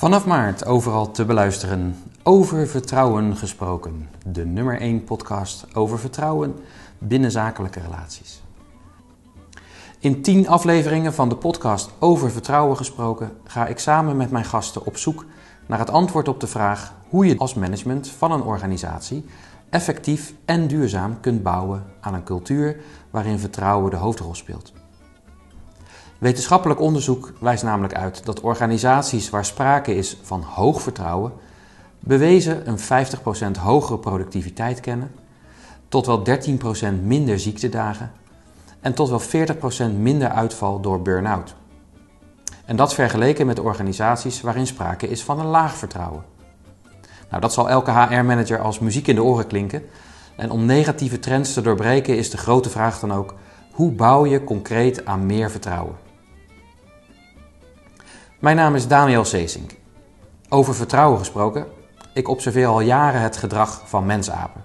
Vanaf maart overal te beluisteren. Over vertrouwen gesproken. De nummer 1 podcast over vertrouwen binnen zakelijke relaties. In 10 afleveringen van de podcast Over vertrouwen gesproken ga ik samen met mijn gasten op zoek naar het antwoord op de vraag hoe je als management van een organisatie effectief en duurzaam kunt bouwen aan een cultuur waarin vertrouwen de hoofdrol speelt. Wetenschappelijk onderzoek wijst namelijk uit dat organisaties waar sprake is van hoog vertrouwen bewezen een 50% hogere productiviteit kennen, tot wel 13% minder ziektedagen en tot wel 40% minder uitval door burn-out. En dat vergeleken met organisaties waarin sprake is van een laag vertrouwen. Nou, dat zal elke HR-manager als muziek in de oren klinken. En om negatieve trends te doorbreken is de grote vraag dan ook: hoe bouw je concreet aan meer vertrouwen? Mijn naam is Daniel Seesink. Over vertrouwen gesproken, ik observeer al jaren het gedrag van mensapen.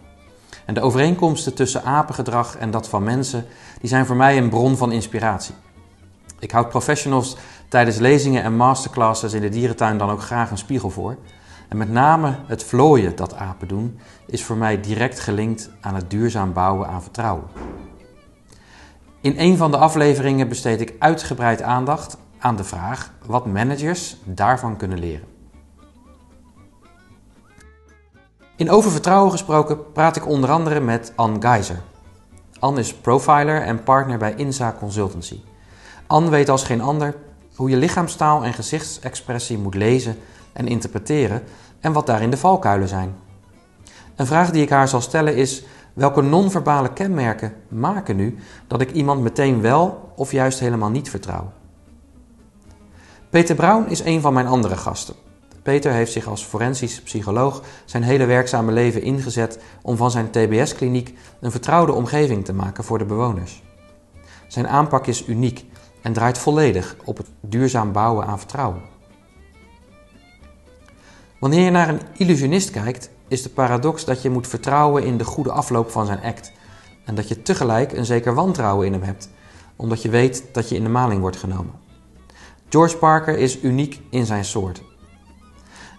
En de overeenkomsten tussen apengedrag en dat van mensen, die zijn voor mij een bron van inspiratie. Ik houd professionals tijdens lezingen en masterclasses in de dierentuin dan ook graag een spiegel voor. En met name het vlooien dat apen doen, is voor mij direct gelinkt aan het duurzaam bouwen aan vertrouwen. In een van de afleveringen besteed ik uitgebreid aandacht aan de vraag wat managers daarvan kunnen leren. In over vertrouwen gesproken praat ik onder andere met Anne Geiser. Anne is profiler en partner bij INSA Consultancy. Anne weet als geen ander hoe je lichaamstaal en gezichtsexpressie moet lezen en interpreteren en wat daarin de valkuilen zijn. Een vraag die ik haar zal stellen is: welke non-verbale kenmerken maken nu dat ik iemand meteen wel of juist helemaal niet vertrouw? Peter Brown is een van mijn andere gasten. Peter heeft zich als forensisch psycholoog zijn hele werkzame leven ingezet om van zijn TBS-kliniek een vertrouwde omgeving te maken voor de bewoners. Zijn aanpak is uniek en draait volledig op het duurzaam bouwen aan vertrouwen. Wanneer je naar een illusionist kijkt, is de paradox dat je moet vertrouwen in de goede afloop van zijn act en dat je tegelijk een zeker wantrouwen in hem hebt, omdat je weet dat je in de maling wordt genomen. George Parker is uniek in zijn soort.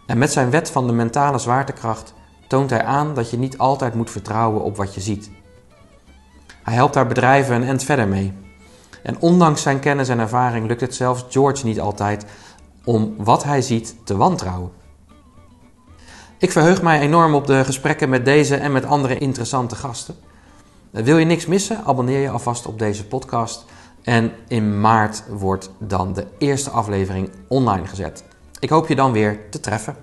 En met zijn wet van de mentale zwaartekracht toont hij aan dat je niet altijd moet vertrouwen op wat je ziet. Hij helpt daar bedrijven een end verder mee. En ondanks zijn kennis en ervaring lukt het zelfs George niet altijd om wat hij ziet te wantrouwen. Ik verheug mij enorm op de gesprekken met deze en met andere interessante gasten. Wil je niks missen? Abonneer je alvast op deze podcast. En in maart wordt dan de eerste aflevering online gezet. Ik hoop je dan weer te treffen.